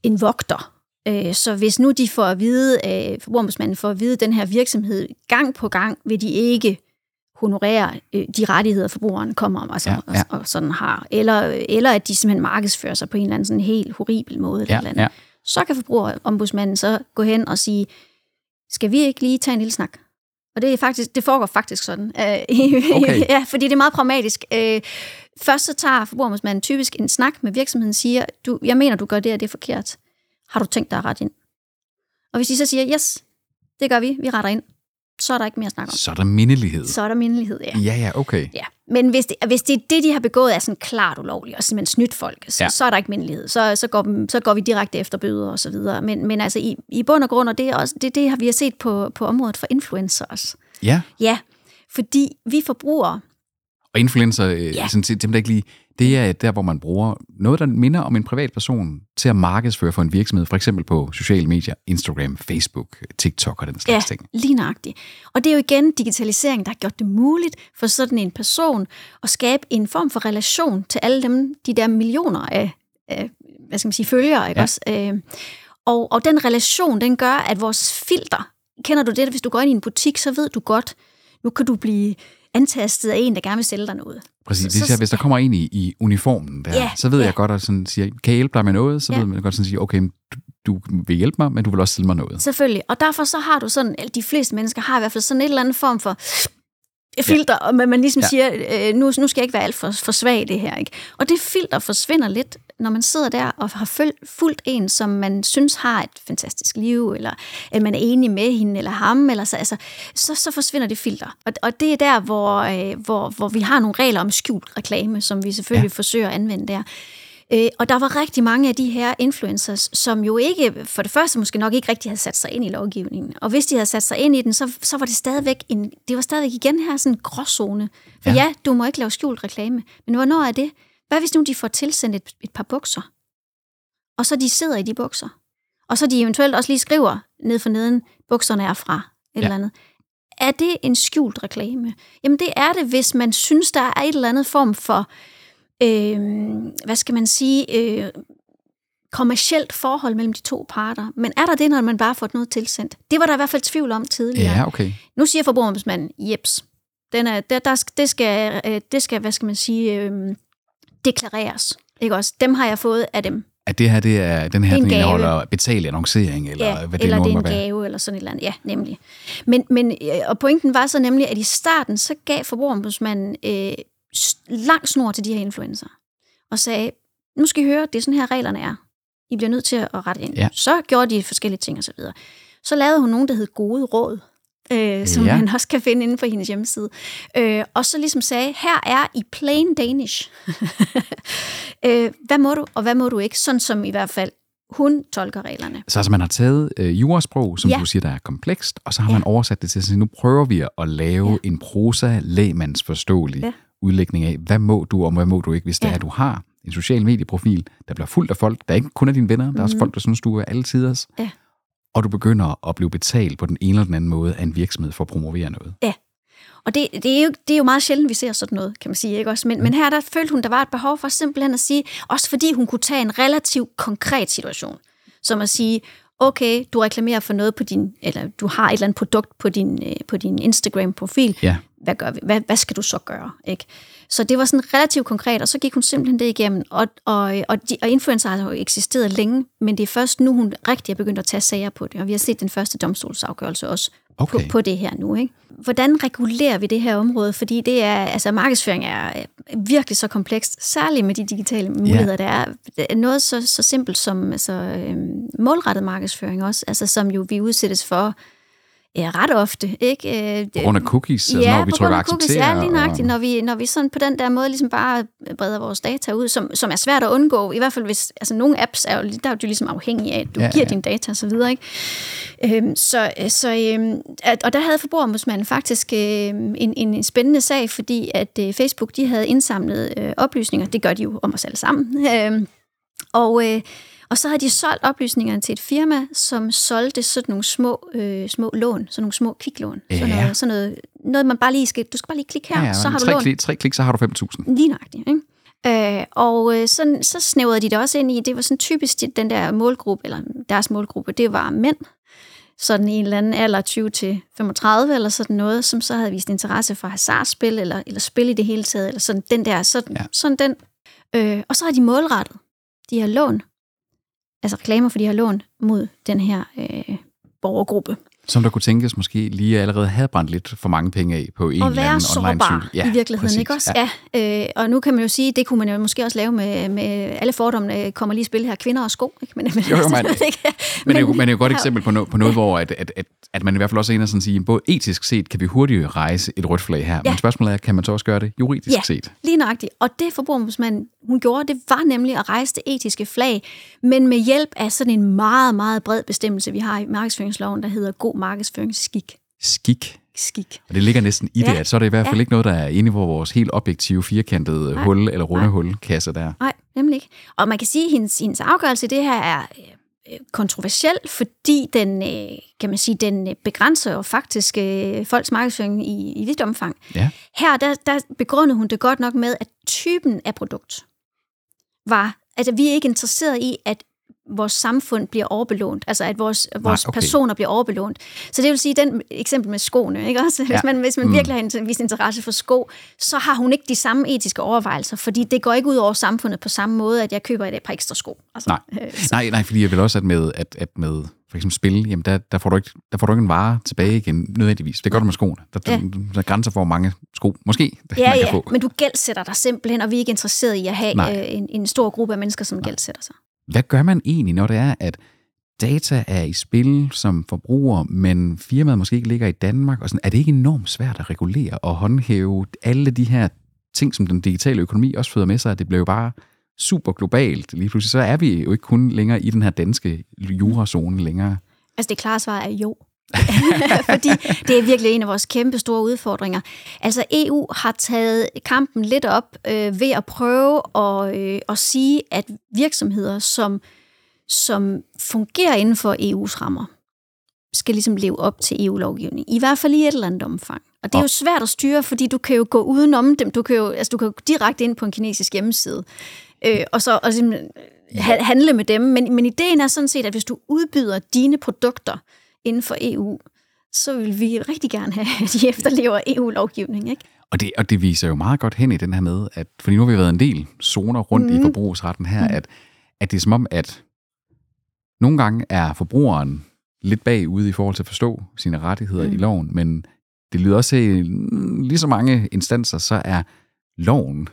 en vogter øh, så hvis nu de får at vide, øh, forbrugerombudsmanden får at vide, at den her virksomhed gang på gang vil de ikke honorere øh, de rettigheder, forbrugeren kommer altså, ja, ja. Og, og sådan har. Eller, eller at de simpelthen markedsfører sig på en eller anden sådan helt horribel måde. Ja, eller andet. Ja. Så kan forbrugerombudsmanden så gå hen og sige, skal vi ikke lige tage en lille snak? Og det, er faktisk, det foregår faktisk sådan. Øh, [LAUGHS] okay. ja, fordi det er meget pragmatisk. Øh, først så tager forbrugerombudsmanden typisk en snak med virksomheden og siger, du, jeg mener, du gør det, og det er forkert. Har du tænkt dig at rette ind? Og hvis de så siger, yes, det gør vi, vi retter ind, så er der ikke mere at snakke om. Så er der mindelighed. Så er der mindelighed, ja. Ja, ja, okay. Ja. Men hvis det, hvis det det, de har begået, er sådan klart ulovligt, og simpelthen snydt folk, så, ja. så er der ikke mindelighed. Så, så, går, så går vi direkte efter bøder og så videre. Men, men altså i, i bund og grund, og det, er også, det, det har vi set på, på området for influencers. Ja. Ja, fordi vi forbrugere... Og influencer, øh, ja. sådan, dem der ikke lige det er der, hvor man bruger noget, der minder om en privatperson til at markedsføre for en virksomhed, for eksempel på sociale medier, Instagram, Facebook, TikTok og den slags ja, ting. lige nøjagtigt. Og det er jo igen digitalisering, der har gjort det muligt for sådan en person at skabe en form for relation til alle dem, de der millioner af, af hvad skal man sige, følgere, ikke ja. også? Øh, og, og den relation, den gør, at vores filter, kender du det, hvis du går ind i en butik, så ved du godt, nu kan du blive antastet af en, der gerne vil sælge dig noget. Præcis. Så, så, hvis der kommer en i, i uniformen der, ja, så ved ja. jeg godt, at sådan siger, kan jeg hjælpe dig med noget? Så ja. ved man godt sådan sige, okay, du, du vil hjælpe mig, men du vil også sælge mig noget. Selvfølgelig. Og derfor så har du sådan, eller de fleste mennesker har i hvert fald sådan et eller andet form for filter, og man ligesom ja. siger, øh, nu, nu skal jeg ikke være alt for, for svag det her. Ikke? Og det filter forsvinder lidt, når man sidder der og har fulgt en, som man synes har et fantastisk liv, eller at man er enig med hende eller ham, eller så, altså, så, så forsvinder det filter. Og, og det er der, hvor, øh, hvor, hvor vi har nogle regler om skjult reklame, som vi selvfølgelig ja. forsøger at anvende der. Øh, og der var rigtig mange af de her influencers, som jo ikke, for det første måske nok ikke rigtig havde sat sig ind i lovgivningen. Og hvis de havde sat sig ind i den, så, så var det stadigvæk en, det var stadigvæk igen her sådan en gråzone. For ja. ja, du må ikke lave skjult reklame. Men hvornår er det? Hvad hvis nu de får tilsendt et, et par bukser? Og så de sidder i de bukser. Og så de eventuelt også lige skriver ned for neden, bukserne er fra et ja. eller andet. Er det en skjult reklame? Jamen det er det, hvis man synes, der er et eller andet form for øh, hvad skal man sige, øh, kommercielt forhold mellem de to parter. Men er der det, når man bare får noget tilsendt? Det var der i hvert fald tvivl om tidligere. Ja, okay. Nu siger forbrugerombudsmanden, jeps, den er, der, der, det, skal, øh, det skal, hvad skal man sige, øh, deklareres. Ikke også? Dem har jeg fået af dem. At det her, det er, den her, Det er den indeholder betalt annoncering, eller ja, hvad det eller nu det er en gave, eller sådan et eller andet. Ja, nemlig. Men, men, øh, og pointen var så nemlig, at i starten, så gav forbrugerombudsmanden øh, lang snor til de her influencer, og sagde, nu skal I høre, det er sådan her reglerne er. I bliver nødt til at rette ind. Ja. Så gjorde de forskellige ting og så videre. Så lavede hun nogen, der hed Gode Råd, øh, som Ja. man også kan finde inde på hendes hjemmeside. Øh, og så ligesom sagde, her er i plain Danish. [LAUGHS] øh, hvad må du, og hvad må du ikke? Sådan som i hvert fald hun tolker reglerne. Så altså, man har taget øh, jurasprog, som Ja. du siger, der er komplekst, og så har Ja. man oversat det til at sige, nu prøver vi at lave Ja. en prosa lægmandsforståelig Ja. udlægning af, hvad må du, og hvad må du ikke, hvis det Ja. er, at du har en social medieprofil, der bliver fuldt af folk, der ikke kun er dine venner, der er også Mhm. folk, der synes, du er alle tiders, Ja. Og du begynder at blive betalt på den ene eller den anden måde af en virksomhed for at promovere noget. Og det, det, er jo, det er jo meget sjældent, vi ser sådan noget, kan man sige. Ikke også? Men, Mm. men her der følte hun, der var et behov for simpelthen at sige, også fordi hun kunne tage en relativt konkret situation, som at sige, okay, du reklamerer for noget på din, eller du har et eller andet produkt på din, øh, på din Instagram-profil. Ja. Hvad, gør vi? Hvad, hvad skal du så gøre? Ikke? Så det var sådan relativt konkret, og så gik hun simpelthen det igennem. Og, og, og, de, og influencer har jo eksisteret længe, men det er først nu, hun rigtig er begyndt at tage sager på det. Og vi har set den første domstolsafgørelse også Okay. på, på det her nu. Ikke? Hvordan regulerer vi det her område? Fordi det er, altså markedsføring er virkelig så komplekst, særligt med de digitale muligheder, der er. Er Noget så, så simpelt som altså, øhm, målrettet markedsføring også, altså, som jo vi udsættes for ja, ret ofte. Ikke? Øh, På grund af cookies, altså, ja, når vi trykker acceptere. Ja, lige nøjagtigt. og- Når vi, når vi sådan på den der måde ligesom bare breder vores data ud, som, som er svært at undgå, i hvert fald hvis, altså nogle apps er jo, der er jo ligesom afhængige af, at du Ja, giver ja. dine data og så videre, ikke? Øhm, så, så, øhm, at, og der havde forbrugerombudsmanden faktisk øhm, en, en spændende sag, fordi at øh, Facebook, de havde indsamlet øh, oplysninger, det gør de jo om os alle sammen, øhm, og, øh, og så havde de solgt oplysningerne til et firma, som solgte sådan nogle små, øh, små lån, sådan nogle små kviklån. Sådan, Ja. noget, sådan noget, noget, man bare lige skal, du skal bare lige klikke her, Ja, ja, så har du tre, lån. klik, tre klik, så har du 5.000. Lige nøjagtigt, ikke? Øh, og øh, så, så snævrede de det også ind i, det var sådan typisk de- den der målgruppe, eller deres målgruppe, det var mænd, sådan i en eller anden alder 20 til 35 eller sådan noget, som så havde vist interesse for hasardspil, eller, eller spil i det hele taget, eller sådan den der, sådan, ja. sådan den. Øh, og så har de målrettet de her lån, altså reklamer for de her lån, mod den her øh, borgergruppe. Som der kunne tænkes måske lige allerede havde brændt lidt for mange penge af på en eller anden online sårbar cykel. i virkeligheden, ikke også? Ja. ja øh, og nu kan man jo sige, det kunne man jo måske også lave med, med alle fordommene, kommer lige i spil her, kvinder og sko. Ikke? Men, men, Jo, jo, man- [LAUGHS] ikke? Men, det jo, men det er jo et godt ja, eksempel på, no, på noget, hvor at, at, at, at man i hvert fald også er inde og sådan sige, både etisk set kan vi hurtigt rejse et rødt flag her, ja. Ja. men spørgsmålet er, kan man så også gøre det juridisk Ja. set? Lige nøjagtigt. Og det forbrugerombudsmanden, hun gjorde, det var nemlig at rejse det etiske flag, men med hjælp af sådan en meget, meget bred bestemmelse, vi har i markedsføringsloven, der hedder god markedsføringsskik. Skik. Skik. Og det ligger næsten i Ja. det, at så er det i hvert fald Ja. ikke noget, der er inde i vores helt objektive, firkantede Nej. hul eller runde Nej. hulkasse der. Nej, nemlig ikke. Og man kan sige, at hendes, hendes afgørelse det her er øh, kontroversiel, fordi den, øh, kan man sige, den øh, begrænser jo faktisk øh, folks markedsføring i, i vidt omfang. Ja. Her der, der begrundede hun det godt nok med, at typen af produkt var, altså vi er ikke interesseret i, at vores samfund bliver overbelånt, altså at vores, vores okay. personer bliver overbelånt. Så det vil sige, den eksempel med skoene, ikke også? Hvis Ja. man, hvis man Mm. virkelig har en vis interesse for sko, så har hun ikke de samme etiske overvejelser, fordi det går ikke ud over samfundet på samme måde, at jeg køber et par ekstra sko. Altså, Nej. øh, så- Nej, nej, fordi jeg vil også, at med, at, at med for eksempel spil, jamen der, der, får du ikke, der får du ikke en vare tilbage igen, nødvendigvis. Det gør du med skoene. Der, der, Ja. der er grænser for, hvor mange sko, måske, Ja, man kan ja, få. men du gældsætter dig simpelthen, og vi er ikke interesseret i at have Nej. øh, en, en stor gruppe af mennesker, som gældsætter sig. Hvad gør man egentlig, når det er, at data er i spil som forbruger, men firmaet måske ikke ligger i Danmark? Og sådan, er det ikke enormt svært at regulere og håndhæve alle de her ting, som den digitale økonomi også føder med sig? at Det bliver jo bare super globalt. Lige pludselig så er vi jo ikke kun længere i den her danske jurazone længere. Altså det klare svar er jo. [LAUGHS] Fordi det er virkelig en af vores kæmpe store udfordringer. Altså EU har taget kampen lidt op øh, ved at prøve at, øh, at sige, at virksomheder, som, som fungerer inden for EU's rammer, skal ligesom leve op til EU-lovgivning. I hvert fald i et eller andet omfang. Og det er jo svært at styre, fordi du kan jo gå udenom dem. Du kan jo, altså, du kan jo direkte ind på en kinesisk hjemmeside, øh, og så og simpelthen ha- handle med dem. Men, men ideen er sådan set, at hvis du udbyder dine produkter inden for EU, så vil vi rigtig gerne have, at de efterlever EU-lovgivning. Ikke? Og det, og det viser jo meget godt hen i den her med, at, fordi nu har vi været en del zoner rundt mm. i forbrugsretten her, mm. at, at det er som om, at nogle gange er forbrugeren lidt bagud i forhold til at forstå sine rettigheder mm. i loven, men det lyder også til lige så mange instanser, så er loven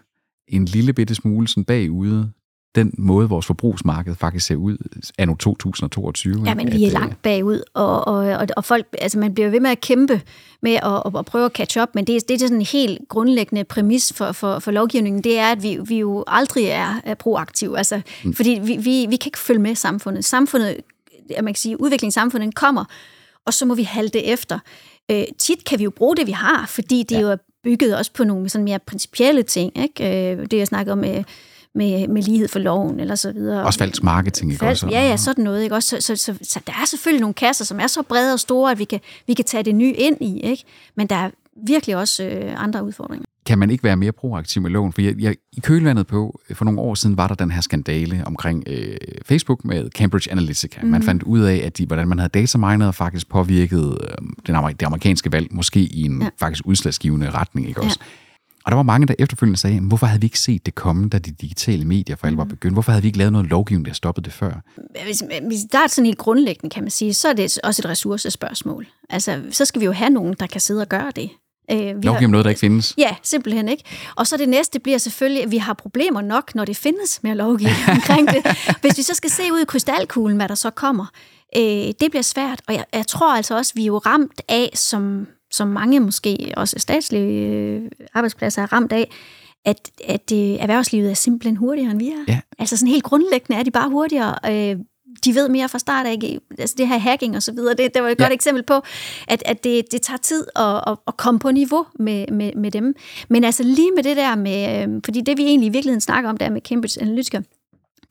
en lille bitte smule sådan bagude den måde, vores forbrugsmarked faktisk ser ud anno 2022. Ja, men vi er langt bagud, og, og, og folk, altså man bliver ved med at kæmpe med at, at prøve at catch up, men det, det er sådan en helt grundlæggende præmis for, for, for lovgivningen, det er, at vi, vi jo aldrig er, er proaktive, altså, mm. fordi vi, vi, vi kan ikke følge med samfundet. Samfundet, man kan sige, udviklingssamfundet kommer, og så må vi halte efter. Øh, tit kan vi jo bruge det, vi har, fordi det ja. jo er bygget også på nogle sådan mere principielle ting. Ikke? Øh, det, jeg snakker om med, med, med lighed for loven, eller så videre. Også falsk marketing, ikke falsk, også? Ja, ja, sådan noget. Ikke? Også, så, så, så, så, der er selvfølgelig nogle kasser, som er så brede og store, at vi kan, vi kan tage det nye ind i. Ikke? Men der er virkelig også øh, andre udfordringer kan man ikke være mere proaktiv med loven? For jeg, jeg, i kølvandet på, for nogle år siden var der den her skandale omkring øh, Facebook med Cambridge Analytica. Mm. Man mhm. fandt ud af, at de, hvordan man havde dataminet og faktisk påvirket øh, den det amerikanske valg, måske i en ja. faktisk udslagsgivende retning. Ikke også? Ja. Og der var mange, der efterfølgende sagde, hvorfor havde vi ikke set det komme, da de digitale medier for alvor mm. begyndte? Hvorfor havde vi ikke lavet noget lovgivning, der stoppede det før? Hvis, hvis der er sådan helt grundlæggende, kan man sige, så er det også et ressourcespørgsmål. Altså, så skal vi jo have nogen, der kan sidde og gøre det. Øh, vi Lovgive har, noget, der ikke findes? Ja, simpelthen ikke. Og så det næste bliver selvfølgelig, at vi har problemer nok, når det findes med at lovgive [LAUGHS] omkring det. Hvis vi så skal se ud i krystalkuglen, hvad der så kommer, øh, det bliver svært. Og jeg, jeg tror altså også, vi er jo ramt af, som, som mange måske også statslige øh, arbejdspladser er ramt af, at, at øh, erhvervslivet er simpelthen hurtigere, end vi er. Ja. Altså sådan helt grundlæggende er de bare hurtigere. Øh, de ved mere fra start af, altså det her hacking og så videre, det, det var et ja. godt eksempel på, at, at det, det tager tid at, at, at komme på niveau med, med, med dem. Men altså lige med det der med, øh, fordi det vi egentlig i virkeligheden snakker om der med Cambridge Analytica,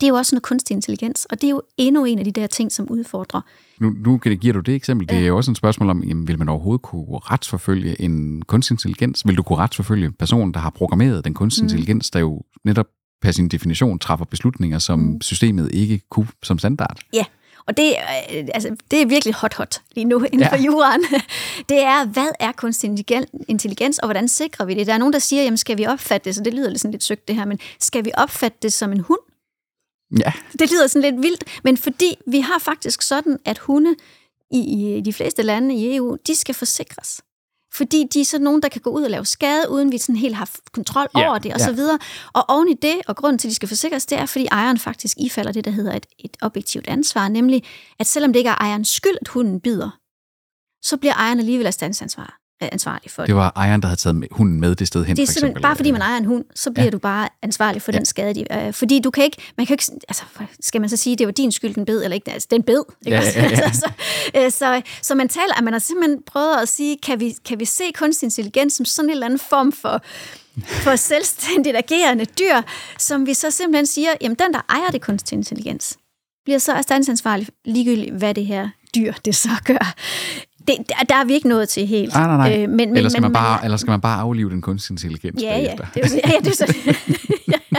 det er jo også noget kunstig intelligens, og det er jo endnu en af de der ting, som udfordrer. Nu, nu giver du det eksempel. Det er jo også et spørgsmål om, jamen, vil man overhovedet kunne retsforfølge en kunstig intelligens? Vil du kunne retsforfølge personen, der har programmeret den kunstig mm. intelligens, der jo netop per sin definition træffer beslutninger, som mm. systemet ikke kunne som standard. Ja, og det, øh, altså, det er virkelig hot-hot lige nu inden ja. for juraen. [LAUGHS] Det er, hvad er kunstig intelligens, og hvordan sikrer vi det? Der er nogen, der siger, jamen skal vi opfatte det, så det lyder lidt, sådan lidt søgt det her, men skal vi opfatte det som en hund? Ja. Det lyder sådan lidt vildt, men fordi vi har faktisk sådan, at hunde i, i de fleste lande i EU, de skal forsikres fordi de er sådan nogen, der kan gå ud og lave skade, uden vi sådan helt har kontrol over det, og ja. så videre. Og oven i det, og grunden til, at de skal forsikres, det er, fordi ejeren faktisk ifalder det, der hedder et, et objektivt ansvar, nemlig, at selvom det ikke er ejerens skyld, at hunden bider, så bliver ejeren alligevel erstatningsansvar ansvarlig for det. Det var ejeren, der havde taget hunden med det sted hen, det er for. Bare fordi man ejer en hund, så bliver ja. du bare ansvarlig for ja. den skade. De, øh, fordi du kan ikke, man kan ikke, altså skal man så sige, det var din skyld, den bed, eller ikke, altså den bed. Ikke? Ja, ja, ja. [LAUGHS] så, så, øh, så, så man taler, at man har simpelthen prøvet at sige, kan vi, kan vi se kunstig intelligens som sådan en eller anden form for, for selvstændigt agerende dyr, som vi så simpelthen siger, jamen den, der ejer det kunstig intelligens, bliver så erstatningsansvarlig ligegyldigt, hvad det her dyr det så gør det, der er vi ikke nået til helt. Nej, nej, nej. Øh, men, men, eller, skal man bare, eller skal man bare aflive den kunstige intelligens ja, ja, det er, ja, det er så, [LAUGHS] ja,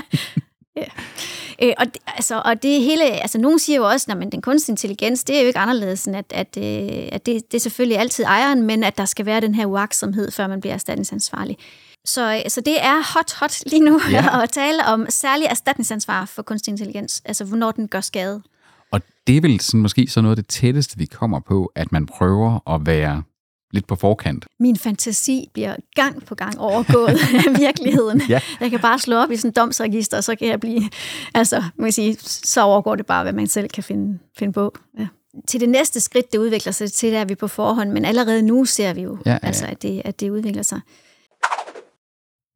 ja. Øh, og, det, altså, og det hele, altså nogen siger jo også, at den kunstige intelligens, det er jo ikke anderledes, end at, at, øh, at det, det er selvfølgelig altid ejeren, men at der skal være den her uaksomhed, før man bliver erstatningsansvarlig. Så, så det er hot, hot lige nu ja. [LAUGHS] at tale om særlig erstatningsansvar for kunstig intelligens, altså hvornår den gør skade. Og det er vel sådan, måske så noget af det tætteste, vi kommer på, at man prøver at være lidt på forkant. Min fantasi bliver gang på gang overgået [LAUGHS] af virkeligheden. ja. Jeg kan bare slå op i sådan et domsregister, og så kan jeg blive... Altså, man kan sige, så overgår det bare, hvad man selv kan finde, finde på. Ja. Til det næste skridt, det udvikler sig til, der er vi på forhånd, men allerede nu ser vi jo, ja, ja. Altså, at, det, at det udvikler sig.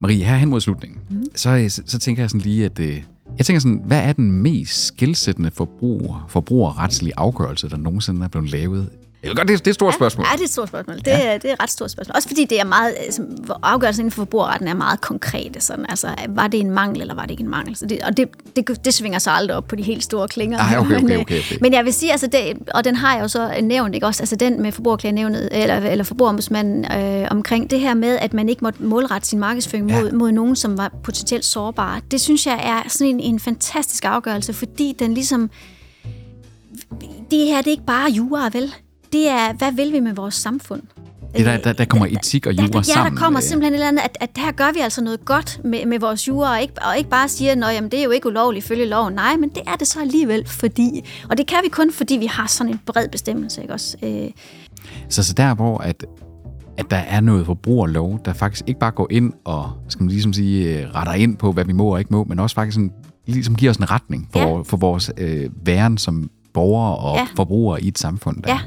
Marie, her hen mod slutningen, mm. så, så, så tænker jeg sådan lige, at øh, jeg tænker sådan, hvad er den mest skilsættende forbruger, forbrugerretslige afgørelse, der nogensinde er blevet lavet det er, det er et stort spørgsmål. Ja, det er et stort spørgsmål. Det, ja. er, det er et ret stort spørgsmål. Også fordi det er meget, altså, afgørelsen inden for forbrugerretten er meget konkrete. Sådan. Altså, var det en mangel, eller var det ikke en mangel? Så det, og det, det, det svinger sig aldrig op på de helt store klinger. Ej, okay, okay, men, okay, okay. men jeg vil sige, altså det, og den har jeg jo så nævnt, ikke også? Altså den med forbrugerklagenævnet, eller, eller forbrugerombudsmanden, øh, omkring det her med, at man ikke måtte målrette sin markedsføring ja. mod, mod nogen, som var potentielt sårbare. Det synes jeg er sådan en, en fantastisk afgørelse, fordi den ligesom det her det er ikke bare jura, vel? Det er, hvad vil vi med vores samfund? Det der, der, der kommer etik og jura der, der, sammen. Ja, der kommer simpelthen et eller andet, at, at her gør vi altså noget godt med, med vores jura, og ikke, og ikke bare siger, at det er jo ikke ulovligt følge loven. Nej, men det er det så alligevel, fordi... Og det kan vi kun, fordi vi har sådan en bred bestemmelse, ikke også? Øh. Så, så der, hvor at, at der er noget forbrugerlov, der faktisk ikke bare går ind og, skal man ligesom sige, øh, retter ind på, hvad vi må og ikke må, men også faktisk sådan, ligesom giver os en retning for, ja. for vores øh, væren som borgere og ja. forbrugere i et samfund. Der. Ja,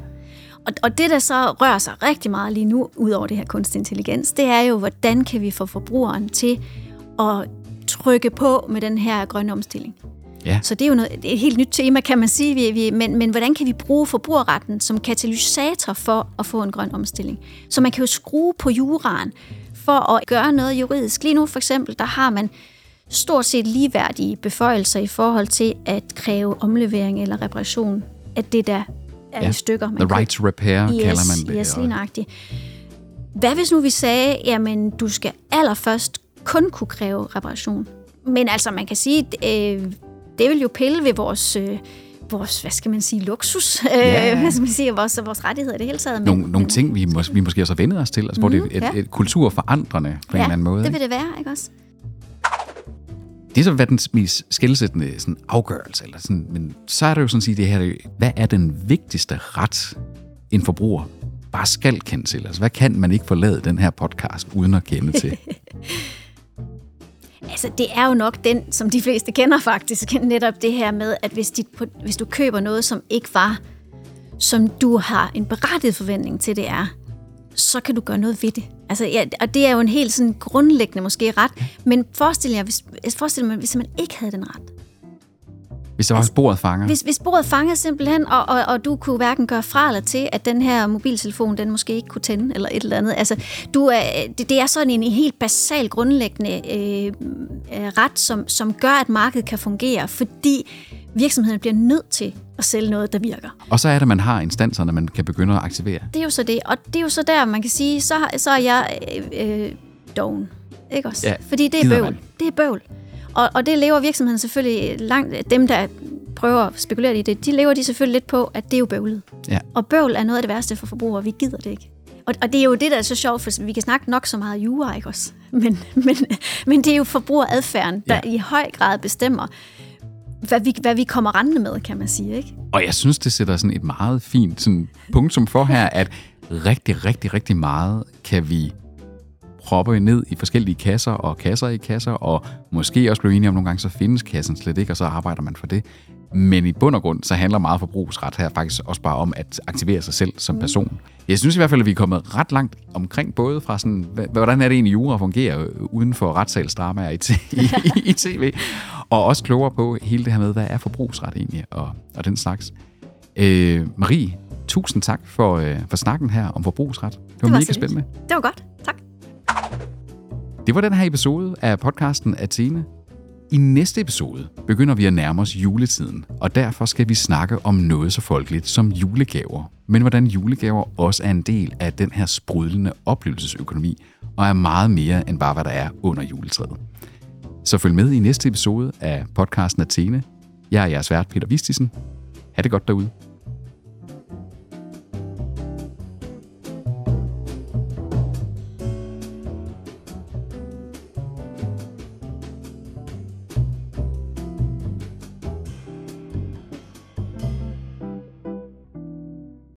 og, og det, der så rører sig rigtig meget lige nu, ud over det her kunstig intelligens, det er jo, hvordan kan vi få forbrugeren til at trykke på med den her grønne omstilling. Ja. Så det er jo noget, et helt nyt tema, kan man sige. Vi, vi, men, men hvordan kan vi bruge forbrugerretten som katalysator for at få en grøn omstilling? Så man kan jo skrue på juraen for at gøre noget juridisk. Lige nu for eksempel, der har man stort set ligeværdige beføjelser i forhold til at kræve omlevering eller reparation af det, der er ja. i stykker. Man The right to repair, yes, kalder man det. Yes, lige nøjagtigt. Hvad hvis nu vi sagde, jamen du skal allerførst kun kunne kræve reparation? Men altså, man kan sige, øh, det vil jo pille ved vores... Øh, vores, hvad skal man sige, luksus, [LAUGHS] ja. øh, hvad skal man sige, vores, vores rettigheder i det hele taget. Men, nogle, nogle ting, vi, mås, vi måske også har vendet os til, altså, mm, hvor det er et, ja. et kulturforandrende på ja, en eller anden måde. det vil det være, ikke også? Det er så verdens mest skældsættende sådan, afgørelse. Eller sådan, men så er det jo sådan at sige, det her, hvad er den vigtigste ret, en forbruger bare skal kende til? Altså, hvad kan man ikke forlade den her podcast uden at kende til? [LAUGHS] Altså, det er jo nok den, som de fleste kender faktisk, [LAUGHS] netop det her med, at hvis, dit, hvis du køber noget, som ikke var, som du har en berettiget forventning til, det er, så kan du gøre noget ved det. Altså, ja, og det er jo en helt sådan grundlæggende måske ret, men forestil jer, hvis, forestil mig, hvis man ikke havde den ret. Hvis der var altså, sporet fanger? Hvis, hvis sporet fanger simpelthen, og, og, og du kunne hverken gøre fra eller til, at den her mobiltelefon, den måske ikke kunne tænde, eller et eller andet. Altså, du er, det, det er sådan en, en helt basal, grundlæggende øh, øh, ret, som, som gør, at markedet kan fungere, fordi virksomheden bliver nødt til at sælge noget, der virker. Og så er det, at man har instanserne, man kan begynde at aktivere. Det er jo så det, og det er jo så der, man kan sige, så, så er jeg øh, øh, doven. Ikke også? Ja, Fordi det er bøvl. Man. Det er bøvl. Og, og det lever virksomheden selvfølgelig langt... Dem, der prøver at spekulere i det, de lever de selvfølgelig lidt på, at det er jo bøvlet. Ja. Og bøvl er noget af det værste for forbrugere. Vi gider det ikke. Og, og det er jo det, der er så sjovt, for vi kan snakke nok så meget jura, ikke også? [LAUGHS] Men, men, men det er jo forbrugeradfærden, der ja. i høj grad bestemmer, hvad vi, hvad vi kommer rendende med, kan man sige. Ikke? Og jeg synes, det sætter sådan et meget fint sådan, punktum for her, at rigtig, rigtig, rigtig meget kan vi proppe ned i forskellige kasser og kasser i kasser, og måske også blive enige om nogle gange, så findes kassen slet ikke, og så arbejder man for det. Men i bund og grund, så handler meget forbrugsret her faktisk også bare om at aktivere sig selv som mm. person. Jeg synes i hvert fald, at vi er kommet ret langt omkring, både fra sådan, hvordan er det egentlig, jura fungerer uden for retssalsdramaer i, i, i, i tv, og også klogere på hele det her med, hvad er forbrugsret egentlig, og, og den slags. Øh, Marie, tusind tak for, øh, for snakken her om forbrugsret. Det var, det var mega spændende. Det var godt. Tak. Det var den her episode af podcasten Athene. I næste episode begynder vi at nærme os juletiden, og derfor skal vi snakke om noget så folkeligt som julegaver. Men hvordan julegaver også er en del af den her sprudlende oplevelsesøkonomi, og er meget mere end bare, hvad der er under juletræet. Så følg med i næste episode af podcasten Athene. Jeg er jeres vært, Peter Vistisen. Ha' det godt derude.